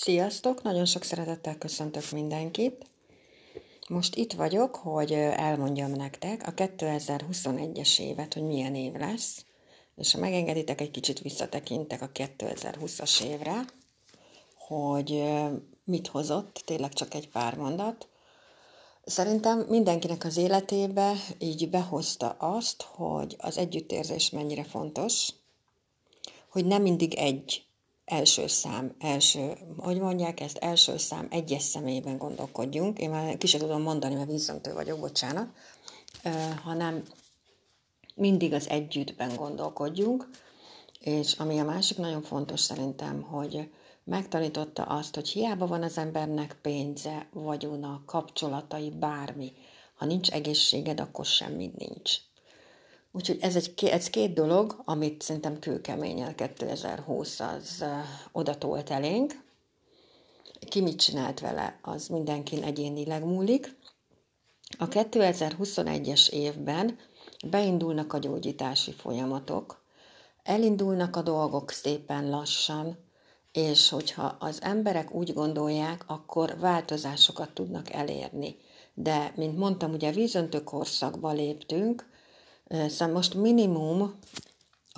Sziasztok! Nagyon sok szeretettel köszöntök mindenkit. Most itt vagyok, hogy elmondjam nektek a 2021-es évet, hogy milyen év lesz, és ha megengeditek, egy kicsit visszatekintek a 2020-as évre, hogy mit hozott, tényleg csak egy pár mondat. Szerintem mindenkinek az életébe így behozta azt, hogy az együttérzés mennyire fontos, hogy nem mindig egy első szám, első, hogy mondják ezt, első szám, egyes személyben gondolkodjunk. Én már kicsit tudom mondani, mert vízöntő vagyok, bocsánat, hanem mindig az együttben gondolkodjunk, és ami a másik nagyon fontos szerintem, hogy megtanította azt, hogy hiába van az embernek pénze, vagyona, kapcsolatai, bármi, ha nincs egészséged, akkor semmi nincs. Úgyhogy ez, egy, ez két dolog, amit szerintem kőkeményen 2020 az uh, odatolt elénk. Ki mit csinált vele, az mindenkin egyénileg múlik. A 2021-es évben beindulnak a gyógyítási folyamatok, elindulnak a dolgok szépen lassan, és hogyha az emberek úgy gondolják, akkor változásokat tudnak elérni. De, mint mondtam, ugye vízöntő korszakba léptünk, Szóval most minimum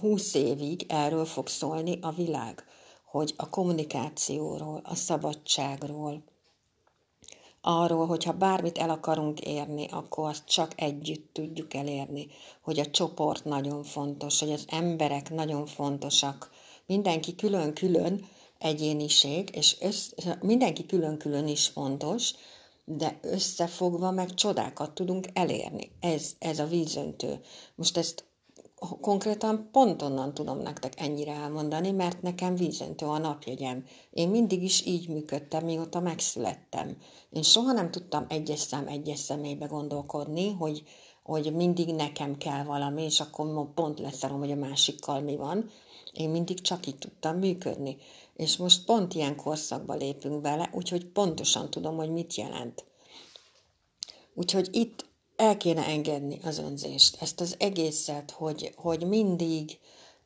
20 évig erről fog szólni a világ, hogy a kommunikációról, a szabadságról, arról, hogyha bármit el akarunk érni, akkor azt csak együtt tudjuk elérni, hogy a csoport nagyon fontos, hogy az emberek nagyon fontosak, mindenki külön-külön egyéniség, és össz, mindenki külön-külön is fontos, de összefogva meg csodákat tudunk elérni. Ez, ez a vízöntő. Most ezt konkrétan pont onnan tudom nektek ennyire elmondani, mert nekem vízöntő a napjegyem. Én mindig is így működtem, mióta megszülettem. Én soha nem tudtam egyes szám egyes személybe gondolkodni, hogy, hogy mindig nekem kell valami, és akkor pont leszarom, hogy a másikkal mi van. Én mindig csak így tudtam működni. És most pont ilyen korszakba lépünk bele, úgyhogy pontosan tudom, hogy mit jelent. Úgyhogy itt el kéne engedni az önzést, ezt az egészet, hogy, hogy mindig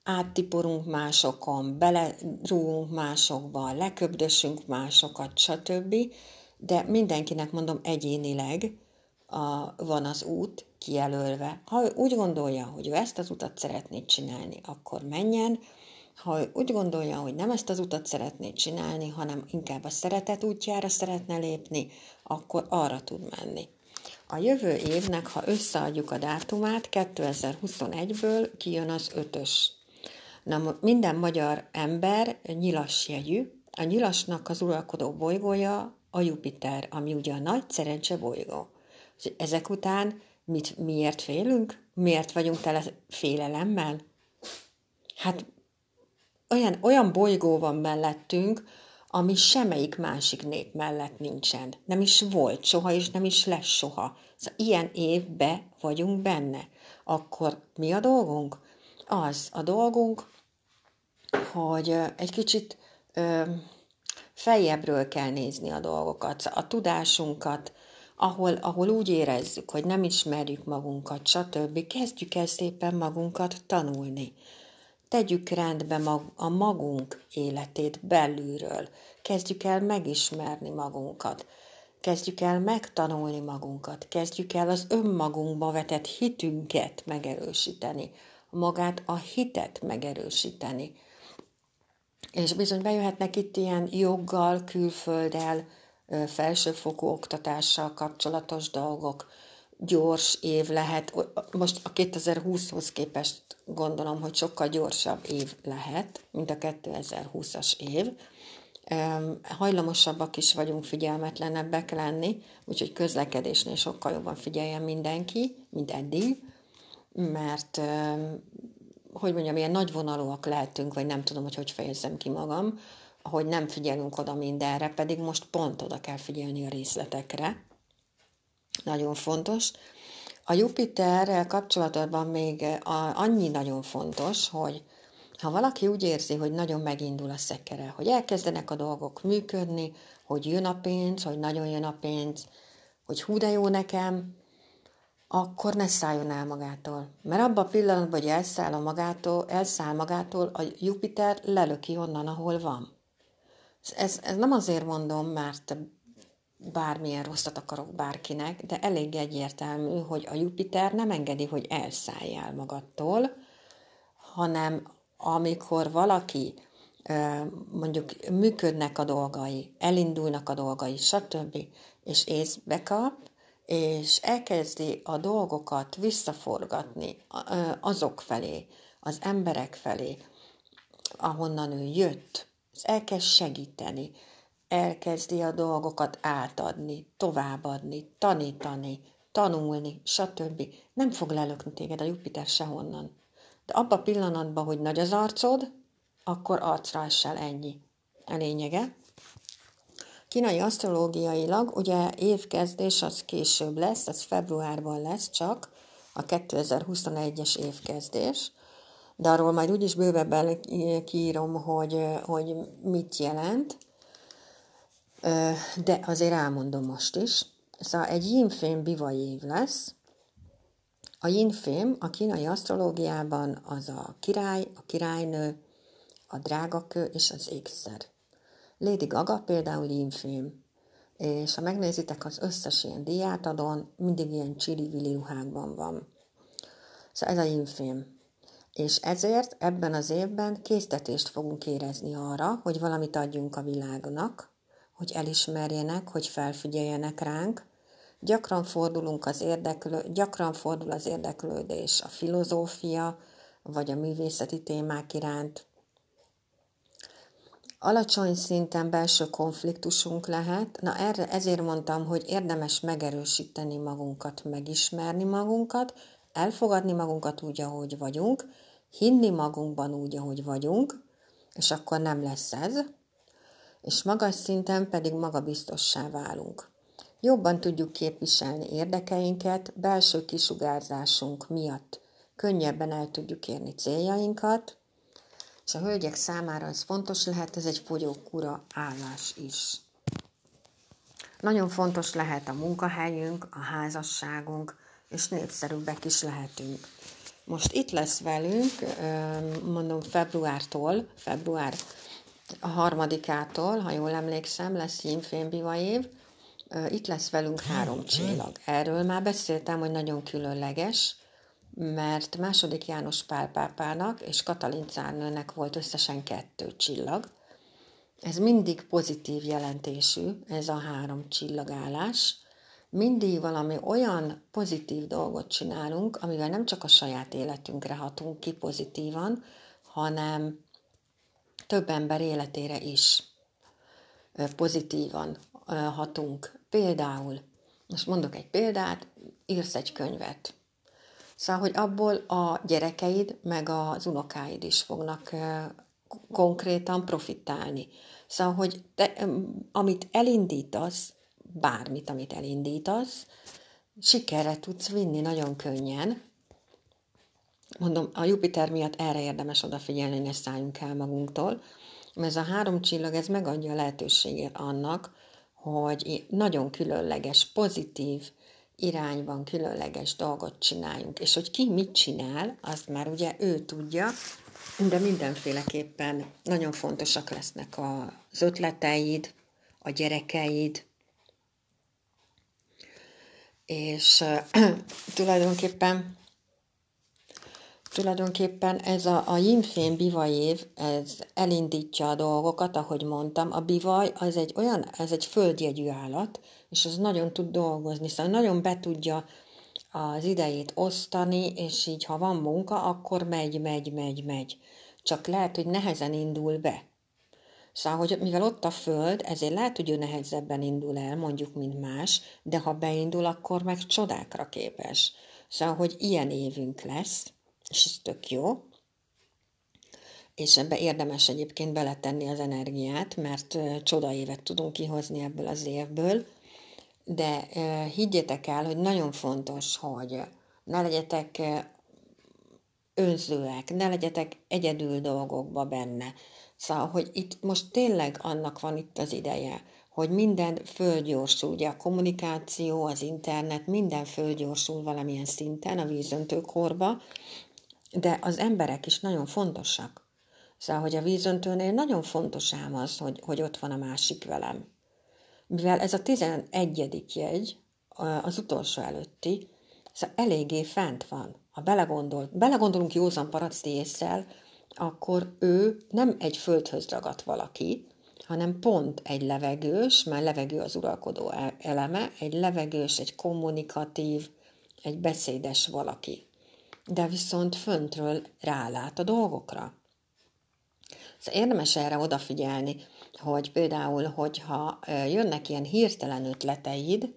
áttiporunk másokon, belerúgunk másokba, leköbdösünk másokat, stb. De mindenkinek mondom egyénileg a, van az út kijelölve. Ha úgy gondolja, hogy ő ezt az utat szeretné csinálni, akkor menjen, ha ő úgy gondolja, hogy nem ezt az utat szeretné csinálni, hanem inkább a szeretet útjára szeretne lépni, akkor arra tud menni. A jövő évnek, ha összeadjuk a dátumát, 2021-ből kijön az ötös. Na, minden magyar ember nyilas jegyű. A nyilasnak az uralkodó bolygója a Jupiter, ami ugye a nagy szerencse bolygó. Ezek után mit, miért félünk? Miért vagyunk tele félelemmel? Hát olyan, olyan bolygó van mellettünk, ami semmelyik másik nép mellett nincsen. Nem is volt soha, és nem is lesz soha. Szóval ilyen évbe vagyunk benne. Akkor mi a dolgunk? Az a dolgunk, hogy egy kicsit ö, feljebbről kell nézni a dolgokat, a tudásunkat, ahol, ahol úgy érezzük, hogy nem ismerjük magunkat, stb. Kezdjük el szépen magunkat tanulni. Tegyük rendbe mag, a magunk életét belülről. Kezdjük el megismerni magunkat. Kezdjük el megtanulni magunkat. Kezdjük el az önmagunkba vetett hitünket megerősíteni. Magát a hitet megerősíteni. És bizony bejöhetnek itt ilyen joggal, külfölddel, felsőfokú oktatással kapcsolatos dolgok, gyors év lehet, most a 2020-hoz képest gondolom, hogy sokkal gyorsabb év lehet, mint a 2020-as év. Hajlamosabbak is vagyunk figyelmetlenebbek lenni, úgyhogy közlekedésnél sokkal jobban figyeljen mindenki, mint eddig, mert hogy mondjam, ilyen nagyvonalúak lehetünk, vagy nem tudom, hogy hogy fejezzem ki magam, hogy nem figyelünk oda mindenre, pedig most pont oda kell figyelni a részletekre, nagyon fontos. A Jupiterrel kapcsolatban még annyi nagyon fontos, hogy ha valaki úgy érzi, hogy nagyon megindul a szekere, hogy elkezdenek a dolgok működni, hogy jön a pénz, hogy nagyon jön a pénz, hogy hú de jó nekem, akkor ne szálljon el magától. Mert abban a pillanatban, hogy elszáll, a magától, elszáll magától, a Jupiter lelöki onnan, ahol van. Ez, ez nem azért mondom, mert bármilyen rosszat akarok bárkinek, de elég egyértelmű, hogy a Jupiter nem engedi, hogy elszálljál magadtól, hanem amikor valaki mondjuk működnek a dolgai, elindulnak a dolgai, stb., és észbe kap, és elkezdi a dolgokat visszaforgatni azok felé, az emberek felé, ahonnan ő jött, elkezd segíteni, elkezdi a dolgokat átadni, továbbadni, tanítani, tanulni, stb. Nem fog lelökni téged a Jupiter sehonnan. De abba a pillanatban, hogy nagy az arcod, akkor arcra esel ennyi. A lényege. Kínai asztrológiailag ugye évkezdés az később lesz, az februárban lesz csak, a 2021-es évkezdés, de arról majd úgyis bővebben kiírom, hogy, hogy mit jelent, de azért elmondom most is. Szóval egy yinfém bivaj év lesz. A yinfém a kínai asztrológiában az a király, a királynő, a drágakő és az ékszer. Lady Gaga például yinfém, és ha megnézitek az összes ilyen diátadon, mindig ilyen csili-vili ruhákban van. Szóval ez a yinfém. És ezért ebben az évben késztetést fogunk érezni arra, hogy valamit adjunk a világnak, hogy elismerjenek, hogy felfigyeljenek ránk. Gyakran fordulunk az érdeklő, gyakran fordul az érdeklődés a filozófia, vagy a művészeti témák iránt. Alacsony szinten belső konfliktusunk lehet, na erre ezért mondtam, hogy érdemes megerősíteni magunkat, megismerni magunkat, elfogadni magunkat úgy, ahogy vagyunk, hinni magunkban úgy, ahogy vagyunk, és akkor nem lesz ez, és magas szinten pedig magabiztossá válunk. Jobban tudjuk képviselni érdekeinket, belső kisugárzásunk miatt könnyebben el tudjuk érni céljainkat, és a hölgyek számára ez fontos lehet, ez egy fogyókúra állás is. Nagyon fontos lehet a munkahelyünk, a házasságunk, és népszerűbbek is lehetünk. Most itt lesz velünk, mondom februártól, február a harmadikától, ha jól emlékszem, lesz Biva év, itt lesz velünk három csillag. Erről már beszéltem, hogy nagyon különleges, mert második János Pál pápának és Katalin cárnőnek volt összesen kettő csillag. Ez mindig pozitív jelentésű, ez a három csillagállás mindig valami olyan pozitív dolgot csinálunk, amivel nem csak a saját életünkre hatunk ki pozitívan, hanem több ember életére is pozitívan hatunk. Például, most mondok egy példát, írsz egy könyvet. Szóval, hogy abból a gyerekeid, meg az unokáid is fognak konkrétan profitálni. Szóval, hogy te, amit elindítasz, bármit, amit elindítasz, sikerre tudsz vinni nagyon könnyen. Mondom, a Jupiter miatt erre érdemes odafigyelni, hogy ne szálljunk el magunktól, mert ez a három csillag, ez megadja a lehetőséget annak, hogy nagyon különleges, pozitív irányban különleges dolgot csináljunk. És hogy ki mit csinál, azt már ugye ő tudja, de mindenféleképpen nagyon fontosak lesznek az ötleteid, a gyerekeid, és tulajdonképpen tulajdonképpen ez a, a yinfén bivaj év, ez elindítja a dolgokat, ahogy mondtam. A bivaj az egy olyan, ez egy földjegyű állat, és az nagyon tud dolgozni, szóval nagyon be tudja az idejét osztani, és így, ha van munka, akkor megy, megy, megy, megy. Csak lehet, hogy nehezen indul be. Szóval, hogy mivel ott a föld, ezért lehet, hogy ő nehezebben indul el, mondjuk, mint más, de ha beindul, akkor meg csodákra képes. Szóval, hogy ilyen évünk lesz, és ez tök jó, és ebbe érdemes egyébként beletenni az energiát, mert csoda évet tudunk kihozni ebből az évből, de higgyétek el, hogy nagyon fontos, hogy ne legyetek önzőek, ne legyetek egyedül dolgokba benne. Szóval, hogy itt most tényleg annak van itt az ideje, hogy minden földgyorsul, ugye a kommunikáció, az internet, minden földgyorsul valamilyen szinten a vízöntőkorba, de az emberek is nagyon fontosak. Szóval, hogy a vízöntőnél nagyon fontos ám az, hogy, hogy ott van a másik velem. Mivel ez a 11. jegy, az utolsó előtti, szóval eléggé fent van. Ha belegondol, belegondolunk józan paraszti akkor ő nem egy földhöz ragadt valaki, hanem pont egy levegős, mert levegő az uralkodó e- eleme, egy levegős, egy kommunikatív, egy beszédes valaki. De viszont föntről rálát a dolgokra. Szóval érdemes erre odafigyelni, hogy például, hogyha jönnek ilyen hirtelen ötleteid,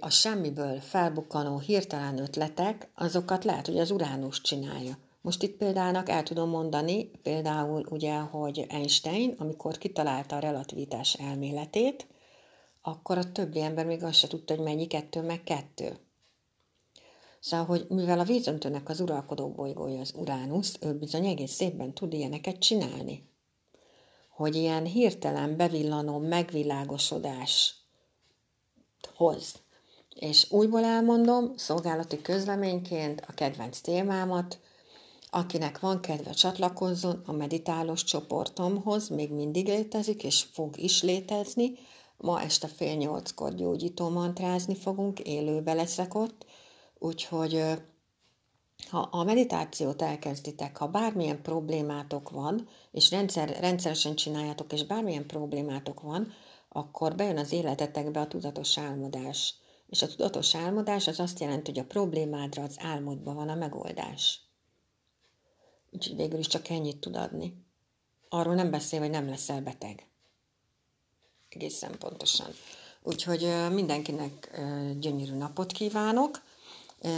a semmiből felbukkanó hirtelen ötletek, azokat lehet, hogy az Uránus csinálja. Most itt példának el tudom mondani, például ugye, hogy Einstein, amikor kitalálta a relativitás elméletét, akkor a többi ember még azt se tudta, hogy mennyi kettő meg kettő. Szóval, hogy mivel a vízöntőnek az uralkodó bolygója az Uránusz, ő bizony egész szépen tud ilyeneket csinálni. Hogy ilyen hirtelen bevillanó megvilágosodás hoz. És újból elmondom, szolgálati közleményként a kedvenc témámat, akinek van kedve csatlakozzon a meditálós csoportomhoz, még mindig létezik, és fog is létezni. Ma este fél nyolckor gyógyító mantrázni fogunk, élőbe leszek ott, Úgyhogy ha a meditációt elkezditek, ha bármilyen problémátok van, és rendszer, rendszeresen csináljátok, és bármilyen problémátok van, akkor bejön az életetekbe a tudatos álmodás. És a tudatos álmodás az azt jelenti, hogy a problémádra az álmodban van a megoldás. Úgyhogy végül is csak ennyit tud adni. Arról nem beszél, hogy nem leszel beteg. Egészen pontosan. Úgyhogy mindenkinek gyönyörű napot kívánok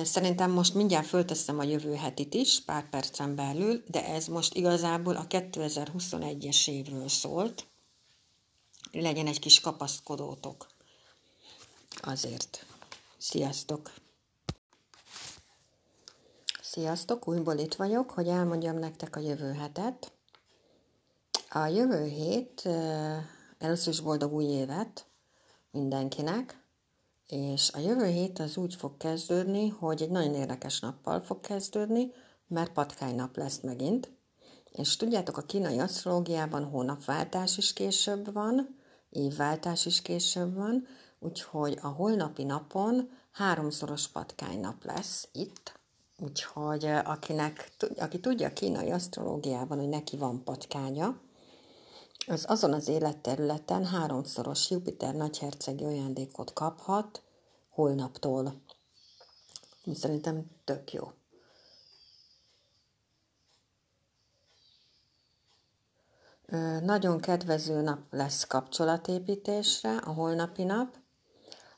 Szerintem most mindjárt fölteszem a jövő hetit is, pár percen belül, de ez most igazából a 2021-es évről szólt. Legyen egy kis kapaszkodótok. Azért. Sziasztok! Sziasztok, újból itt vagyok, hogy elmondjam nektek a jövő hetet. A jövő hét először is boldog új évet mindenkinek, és a jövő hét az úgy fog kezdődni, hogy egy nagyon érdekes nappal fog kezdődni, mert patkány nap lesz megint. És tudjátok, a kínai asztrológiában hónapváltás is később van, évváltás is később van, úgyhogy a holnapi napon háromszoros patkány nap lesz itt, úgyhogy akinek, aki tudja kínai asztrológiában, hogy neki van patkánya, az azon az életterületen háromszoros Jupiter nagyhercegi ajándékot kaphat holnaptól. Szerintem tök jó. Nagyon kedvező nap lesz kapcsolatépítésre, a holnapi nap.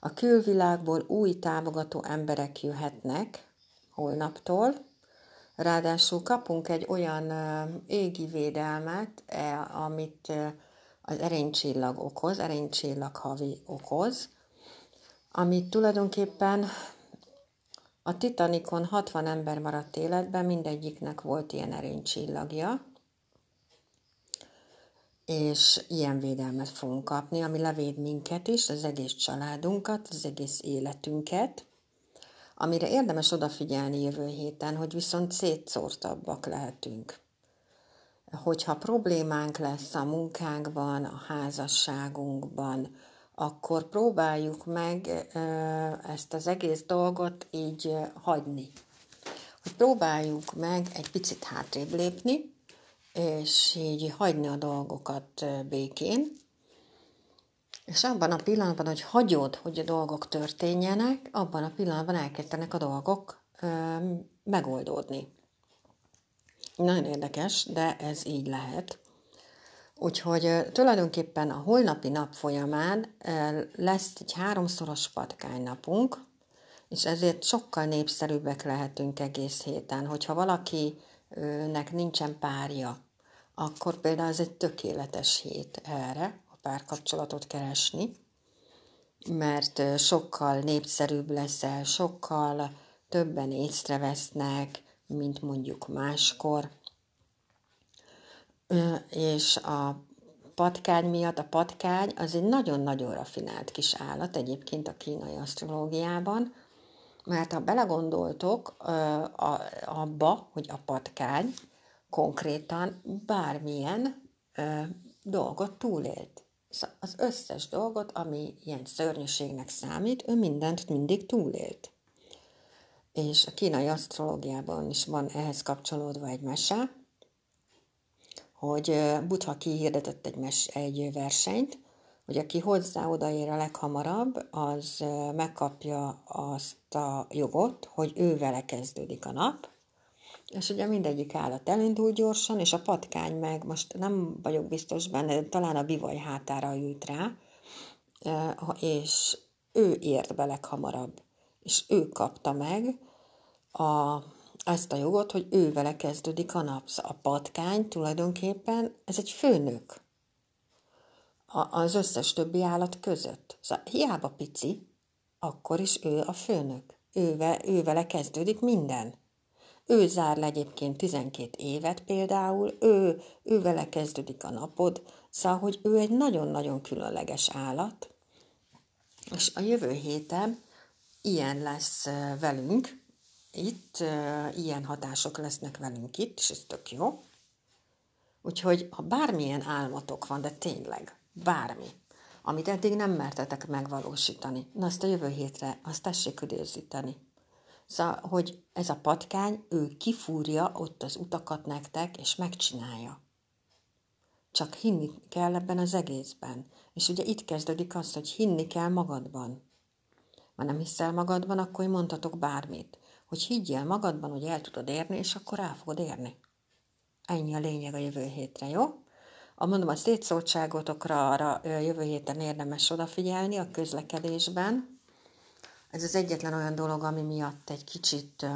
A külvilágból új támogató emberek jöhetnek holnaptól, Ráadásul kapunk egy olyan égi védelmet, e, amit az erénycsillag okoz, erénycsillag havi okoz, amit tulajdonképpen a Titanikon 60 ember maradt életben, mindegyiknek volt ilyen erénycsillagja, és ilyen védelmet fogunk kapni, ami levéd minket is, az egész családunkat, az egész életünket, amire érdemes odafigyelni jövő héten, hogy viszont szétszórtabbak lehetünk. Hogyha problémánk lesz a munkánkban, a házasságunkban, akkor próbáljuk meg ezt az egész dolgot így hagyni. Hogy próbáljuk meg egy picit hátrébb lépni, és így hagyni a dolgokat békén, és abban a pillanatban, hogy hagyod, hogy a dolgok történjenek, abban a pillanatban elkezdenek a dolgok ö, megoldódni. Nagyon érdekes, de ez így lehet. Úgyhogy tulajdonképpen a holnapi nap folyamán lesz egy háromszoros patkánynapunk, és ezért sokkal népszerűbbek lehetünk egész héten. Hogyha valakinek nincsen párja, akkor például ez egy tökéletes hét erre, párkapcsolatot keresni, mert sokkal népszerűbb leszel, sokkal többen észrevesznek, mint mondjuk máskor. És a patkány miatt, a patkány az egy nagyon-nagyon rafinált kis állat egyébként a kínai asztrológiában, mert ha belegondoltok abba, hogy a patkány konkrétan bármilyen ö, dolgot túlélt. Az összes dolgot, ami ilyen szörnyűségnek számít, ő mindent mindig túlélt. És a kínai asztrológiában is van ehhez kapcsolódva egy mese, hogy Butha kihirdetett egy, mes, egy versenyt, hogy aki hozzá odaér a leghamarabb, az megkapja azt a jogot, hogy ő vele kezdődik a nap, és ugye mindegyik állat elindul gyorsan, és a patkány meg, most nem vagyok biztos benne, talán a bivaj hátára jut rá, és ő ért be leghamarabb, és ő kapta meg a, ezt a jogot, hogy ő vele kezdődik a nap. Szóval a patkány tulajdonképpen, ez egy főnök az összes többi állat között. Szóval hiába pici, akkor is ő a főnök. Őve, ő vele kezdődik minden. Ő zár le egyébként 12 évet például, ő, ő vele kezdődik a napod, szóval, hogy ő egy nagyon-nagyon különleges állat, és a jövő héten ilyen lesz velünk, itt, ilyen hatások lesznek velünk itt, és ez tök jó. Úgyhogy, ha bármilyen álmatok van, de tényleg, bármi, amit eddig nem mertetek megvalósítani, na azt a jövő hétre, azt tessék időzíteni. Szóval, hogy ez a patkány, ő kifúrja ott az utakat nektek, és megcsinálja. Csak hinni kell ebben az egészben. És ugye itt kezdődik az, hogy hinni kell magadban. Ha nem hiszel magadban, akkor mondhatok bármit. Hogy higgyél magadban, hogy el tudod érni, és akkor el fogod érni. Ennyi a lényeg a jövő hétre, jó? A mondom, a szétszóltságotokra arra jövő héten érdemes odafigyelni a közlekedésben, ez az egyetlen olyan dolog, ami miatt egy kicsit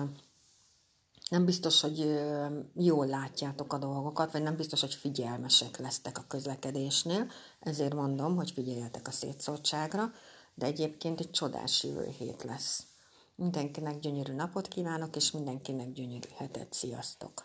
nem biztos, hogy jól látjátok a dolgokat, vagy nem biztos, hogy figyelmesek lesztek a közlekedésnél, ezért mondom, hogy figyeljetek a szétszórtságra, de egyébként egy csodás jövő hét lesz. Mindenkinek gyönyörű napot kívánok, és mindenkinek gyönyörű hetet. Sziasztok!